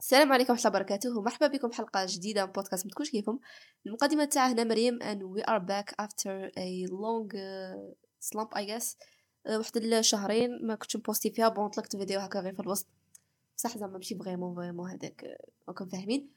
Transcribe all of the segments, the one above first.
السلام عليكم ورحمة الله وبركاته. ومرحبا بكم حلقة جديدة من بودكاست متكونش كيفهم المقدمة تاع هنا مريم are back after a long uh, slump I guess. Uh, واحد الشهرين ما كنتش م posté فيها. bon طلقت فيديو هكا غير في الوسط. بصح زعما ماشي vraiment vraiment هذاك uh, راكم فاهمين.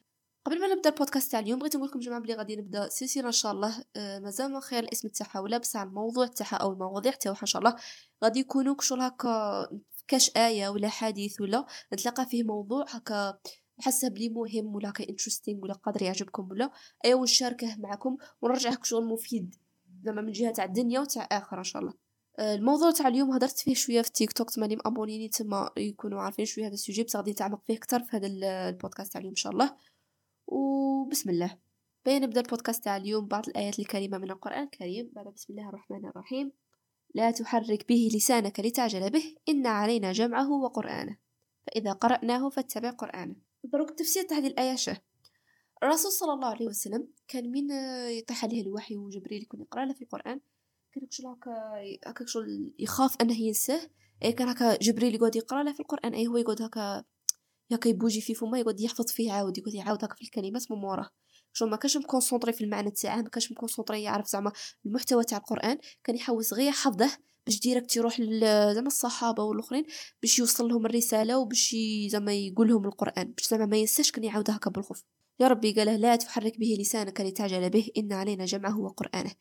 قبل ما نبدأ البودكاست تاع اليوم بغيت نقول لكم جماعة بلي غادي نبدأ سلسلة إن شاء الله. مازال ما خير الاسم تاعها ولا بصح الموضوع تاعها أو المواضيع تاعها إن شاء الله. غادي يكونوا كشغل هكا كاش آية ولا حديث ولا نتلاقى فيه موضوع هكا حاسه بلي مهم ولا كاين interesting ولا قادر يعجبكم ولا. ايوا ونشاركه معكم ونرجعه شغل مفيد زعما من جهة تاع الدنيا وتاع الآخرة إن شاء الله. آه، الموضوع تاع اليوم هضرت فيه شوية في تيك توك تماني مابونيني تما يكونوا عارفين شوية هذا ال sujet بس غادي نتعمق فيه أكثر في هذا البودكاست تاع اليوم إن شاء الله. وبسم الله. بين نبدأ البودكاست تاع اليوم بعض الآيات الكريمة من القرآن الكريم. بعد بسم الله الرحمن الرحيم. لا تحرك به لسانك لتعجل به إن علينا جمعه وقرآنه. فإذا قرأناه فاتبع قرآنه. دروك التفسير تاع هذه الآية شه الرسول صلى الله عليه وسلم كان من يطيح عليه الوحي وجبريل يكون يقرأ له في القرآن. كان كشل هكا هكا يخاف أنه ينساه. أي كان هكا جبريل يقعد يقرأ له في القرآن. أي هو يقعد هكا هكا يبوجي في فمه يقعد يحفظ فيه عاود يقعد يعاود هكا في الكلمات من موراه شو ما كانش مكونسونطري في المعنى تاعه ما كانش مكونسونطري يعرف زعما المحتوى تاع القرآن كان يحوس غير يحفظه باش direct يروح زعما الصحابة والآخرين باش يوصل لهم الرسالة وباش زعما يقول لهم القرآن باش زعما ما ينساش كان يعاود هكا بالخف. يا ربي قاله لا تحرك به لسانك لتعجل به إن علينا جمعه وقرآنه.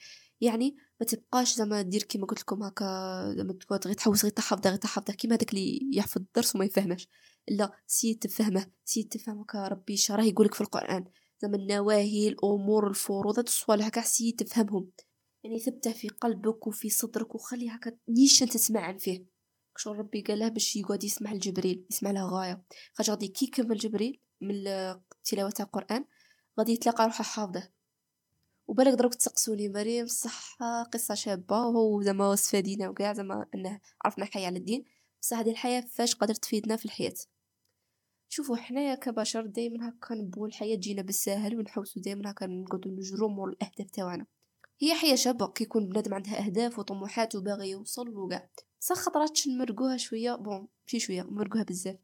يعني ما تبقاش زعما دير كيما قلت لكم هكا زعما غير تحوس غير تحفظه غير تحفظه كيما هذاك اللي يحفظ الدرس وما يفهمش لا سيد تفهمه سيد تفهمك ربي شراه يقولك في القرآن. زعما النواهي الأمور الفروض هاد الصوالح هكا سيد تفهمهم. يعني ثبته في قلبك وفي صدرك وخلي هكا نيشان تسمع فيه. شو ربي قاله باش يقعد يسمع لجبريل يسمع له غاية. خاطر غادي كي جبريل من تلاوة القرآن غادي يتلاقى روحه حافظة. وبالك دروك تسقسوني مريم صح قصة شابة وهو زعما وصفادينا وكاع زعما أنه عرفنا حياة على الدين. بصح هذه الحياة فاش قادر تفيدنا في الحياة. شوفوا حنايا كبشر دائما هكا نبغوا الحياة تجينا بالساهل ونحوسوا دائما هكا نقعدوا نجروا مور الأهداف تاعنا هي حياة شابة كيكون بنادم عندها أهداف وطموحات وباغي يوصل وكاع. صح خطرات نمرقوها شوية bon ماشي شوية نمرقوها بزاف.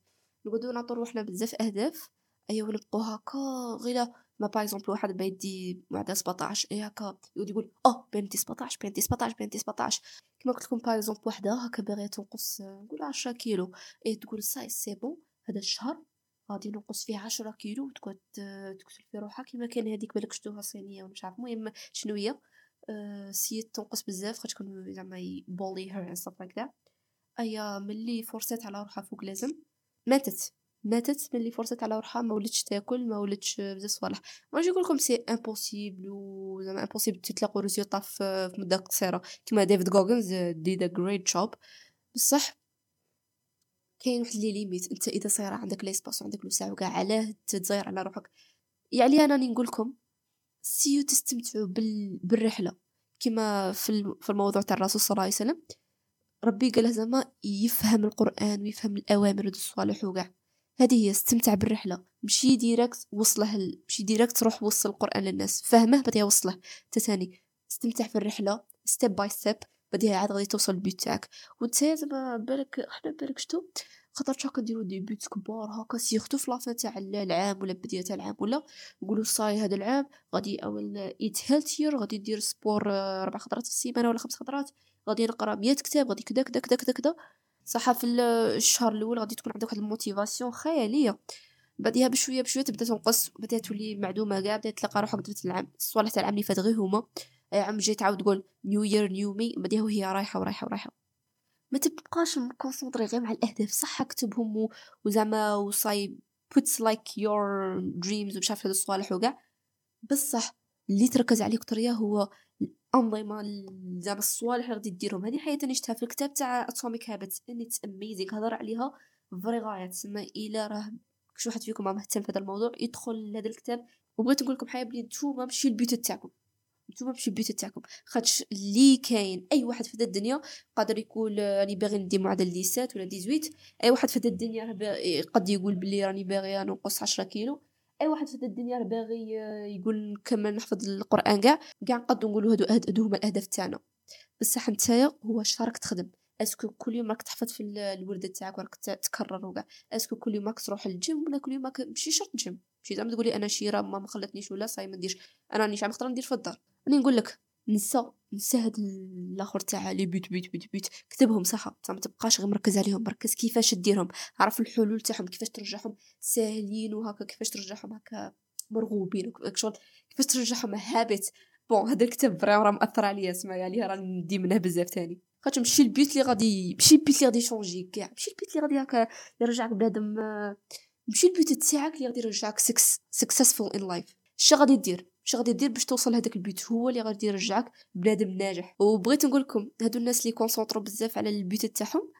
نقعدو نعطو روحنا بزاف أهداف أيوا نبقو هكا غير ما par exemple واحد بيدي معدل 17 اي هكا. يقعد يقول آه بنتي 17 بنتي 17 بنتي 17 كيما قلت لكم par exemple وحدة هكا باغية تنقص نقول 10 كيلو. اي تقول ça y est c'est bon هذا الشهر غادي نقص فيه عشرة كيلو وتقعد تكتل في روحها كيما كان هذيك بالك شتوها صينية ولا مش عارف المهم شنو هي؟ أه essayات تنقص بزاف خاطر تكون زعما bully here and stuff like that أيا ملي forçات على روحها فوق لازم ماتت. ماتت ملي forçات على روحها ما ولتش تاكل ما ولتش بزاف صوالح. ما نجي نقول لكم c'est impossible و زعما impossible تتلاقوا résultat في مدة قصيرة. كيما ديفيد غوغنز did the great job بصح كاين واحد les limites انت إذا صايرة عندك l'espace وعندك الوسع وكاع علاه تتزاير على روحك. يعني أنا نقول لكم essayez تستمتعوا بال... بالرحلة. كما في في الموضوع تاع الرسول صلى الله عليه وسلم ربي قال زعما يفهم القرآن ويفهم الأوامر والصالح وكاع. هذه هي استمتع بالرحلة. مشي direct وصله ال... مشي direct روح وصل القرآن للناس. فهمه بعدها وصله. تتاني استمتع في الرحلة step by step بعدها عاد غادي توصل ال but تاعك. وانت زعما بالك حنا بالك شتو؟ خاطر هكا نديرو des buts كبار هكا surtout في la fin تاع العام ولا بداية تاع العام ولا نقولو صاي هذا العام غادي أول eat healthier غادي ندير sport آه، ربع خطرات في السيمانة ولا خمس خطرات غادي نقرأ مية كتاب غادي كدا كدا كدا كدا كدا. صح في الشهر الأول غادي تكون عندك واحد ال motivation خيالية. بعديها بشوية بشوية تبدأ تنقص بدات تولي معدومة كاع بدأت تلقى روحك درت العام الصوالح تاع العام اللي فات غير هما. عام جاي تعاود تقول new year new me بعديها وهي رايحة ورايحة ورايحة. ما تبقاش م concentré غير مع الأهداف. صح اكتبهم وزعما وصاي puts like your dreams ومش عارف هاد الصوالح وكاع. بصح اللي تركز عليه كتر هو الانظمه زعما الصوالح اللي غادي ديرهم. هذه حاجة تاني شفتها في الكتاب تاع Atomic Habits it's amazing هضر عليها vrai غاية. تسمى إلى راه كش واحد فيكم مهتم في هذا الموضوع يدخل لهذا الكتاب. وبغيت نقول لكم حاجة بلي نتوما مشي ال buts تاعكم. نتوما مشي ال buts تاعكم. خاطش اللي كاين أي واحد في الدنيا قادر يقول راني باغي ندي معدل dix-sept ولا 18 أي واحد في الدنيا قد يقول بلي راني باغي نقص 10 كيلو. أي واحد في الدنيا باغي يقول نكمل نحفظ القرآن كاع كاع نقدروا نقولوا هادو هادو هما الأهداف تاعنا. بصح نتايا هو اش راك تخدم؟ est-ce que كل يوم راك تحفظ في الورده تاعك وراك تكرر وكاع. est-ce que كل يوم راك تروح للجيم ولا كل يوم راك ماشي شرط جيم؟ ماشي زعما تقولي أنا شيره ما خلتنيش ولا صاي ما نديرش. أنا راني شحال نقدر ندير في الدار. راني نقول لك نسى نسى هاد الآخر تاع les buts buts buts buts كتبهم صح ما تبقاش غير مركز عليهم. ركز كيفاش ديرهم. عرف الحلول تاعهم كيفاش ترجعهم ساهلين وهكا كيفاش ترجعهم هكا مرغوبين شغل. كيفاش ترجعهم habit bon هذا الكتاب vraiment راه مأثر عليا سمعي عليه راني ندي منه بزاف تاني. خاطر ماشي ال buts اللي غادي ماشي ال buts اللي غادي ي changer كاع. ماشي ال buts اللي غادي هكا يرجعك بنادم ماشي ال buts تاعك اللي غادي يرجعك successful in life اش غادي دير؟ اش غادي دير باش توصل لهداك ال but هو اللي غادي يرجعك بنادم ناجح. وبغيت نقول لكم هادو الناس اللي concentrو بزاف على ال buts تاعهم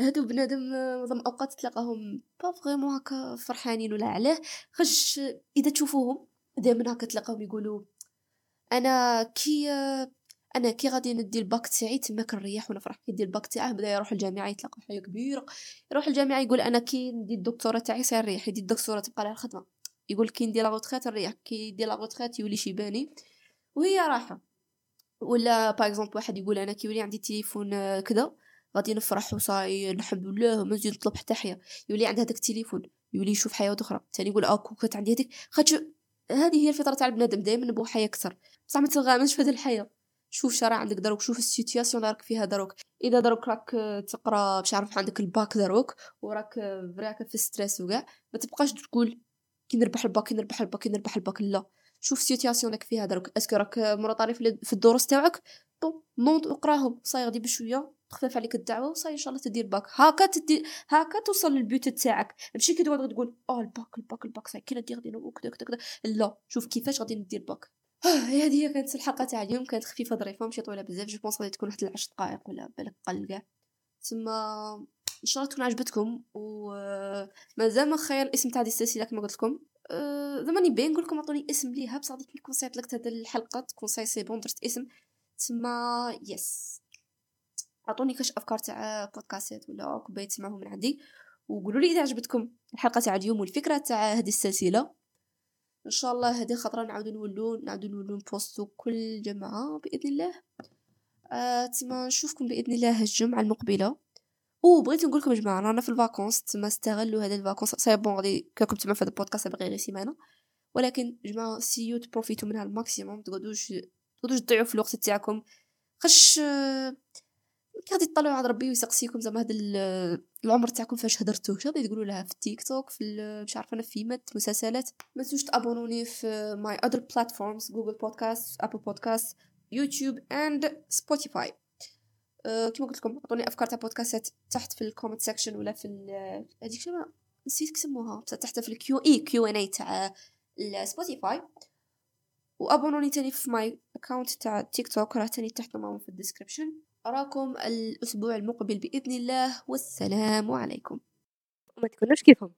هادو بنادم معظم الاوقات تلقاهم pas vraiment هكا فرحانين ولا علاه. خش إذا تشوفوهم دائما هكا تلقاهم يقولوا أنا كي أنا كي غادي ندي الباك تاعي تما كنريح ونفرح كي ندير الباك تاعه بدأ يروح الجامعة يتلقى حاجة كبيرة. يروح الجامعة يقول أنا كي ندي الدكتوراه تاعي سيريح يدي الدكتوراه تبقى على الخدمة. يقول كي ندير la retraite نريح كي يدير la retraite يولي شيباني وهي رايحة. ولا par exemple واحد يقول أنا كي يولي عندي تليفون كذا غادي نفرح وصاي الحمد لله ما نزيد نطلب حتى حاجة. يولي عند هذاك التليفون يولي يشوف حاجة أخرى. ثاني يقول آه كنت عندي هذيك. خاطر هذه هي الفطرة تاع البنادم دائما نبغوا حاجة أكثر. بصح ما تنغامرش في هذه الحياة. شوف شرا عندك دروك شوف ال situation راك فيها دروك إذا دروك راك تقرا باش عارف عندك الباك دروك وراك فريك في stress وكاع ما تبقاش تقول كي نربح الباك كي نربح الباك كي نربح الباك. لا. شوف ال situation راك فيها دروك est-ce que راك مرطاري في الدروس تاعك. bon نوض اقراهم صاي غادي بشوية. تخفف عليك الدعوة وصاي إن شاء الله تدير باك. هاكا تدي هاكا توصل لل but تاعك. ماشي كي تقعد تقول آه ال bac ال bac ال bac. صاي كي ندير غادي كذا كذا لا. شوف كيفاش غادي ندير باك. هذه هي كانت الحلقة تاع اليوم. كانت خفيفة ظريفة ماشي طويلة بزاف. je pense غادي تكون واحد العشر دقائق ولا بالك قل كاع. تما ان شاء الله تكون عجبتكم و مازال ما خيرت الاسم تاع هذه السلسلة كما قلت لكم. أه زعما باين نقول لكم عطوني اسم ليها بصح غادي نكون صيفط لك هذه الحلقة تكون صاي c'est bon درت اسم. تما yes عطوني كاش أفكار تاع بودكاستات ولا كبايه تسمعوهم من عندي وقولوا لي إذا عجبتكم الحلقة تاع اليوم والفكرة تاع هذه السلسلة. إن شاء الله هذه الخطره نعاودو نولو نعاودو نولو نبوستو كل جمعه بإذن الله. آه تما نشوفكم بإذن الله الجمعة المقبلة. أو بغيت نقول لكم جماعة رانا في ال vacances تما استغلوا هذا ال vacances. c'est bon غادي كاكم تما في هذا البودكاست باغي غير سيمانة. ولكن جماعة سيو تبروفيتو منها ال maximum تقعدوش تقعدوش تضيعوا في الوقت تاعكم. خاطش غادي تطلعوا عند ربي ويسقسيكم زعما هذا العمر تاعكم فاش هدرتوا واش غادي تقولوا لها في التيك توك في مش عارفة أنا في مات مسلسلات. ما تنسوش تابونوني في my other platforms Google Podcast Apple Podcast YouTube and Spotify كيما قلت لكم عطوني أفكار تاع بودكاستات تحت في ال comment section ولا في هذيك شنو نسيت كسموها تحت في ال Q A Q and A تاع Spotify وأبونوني تاني في my account تاع تيك توك راه تاني تحت في ال description أراكم الأسبوع المقبل بإذن الله والسلام عليكم. وما تكونوش كيفهم.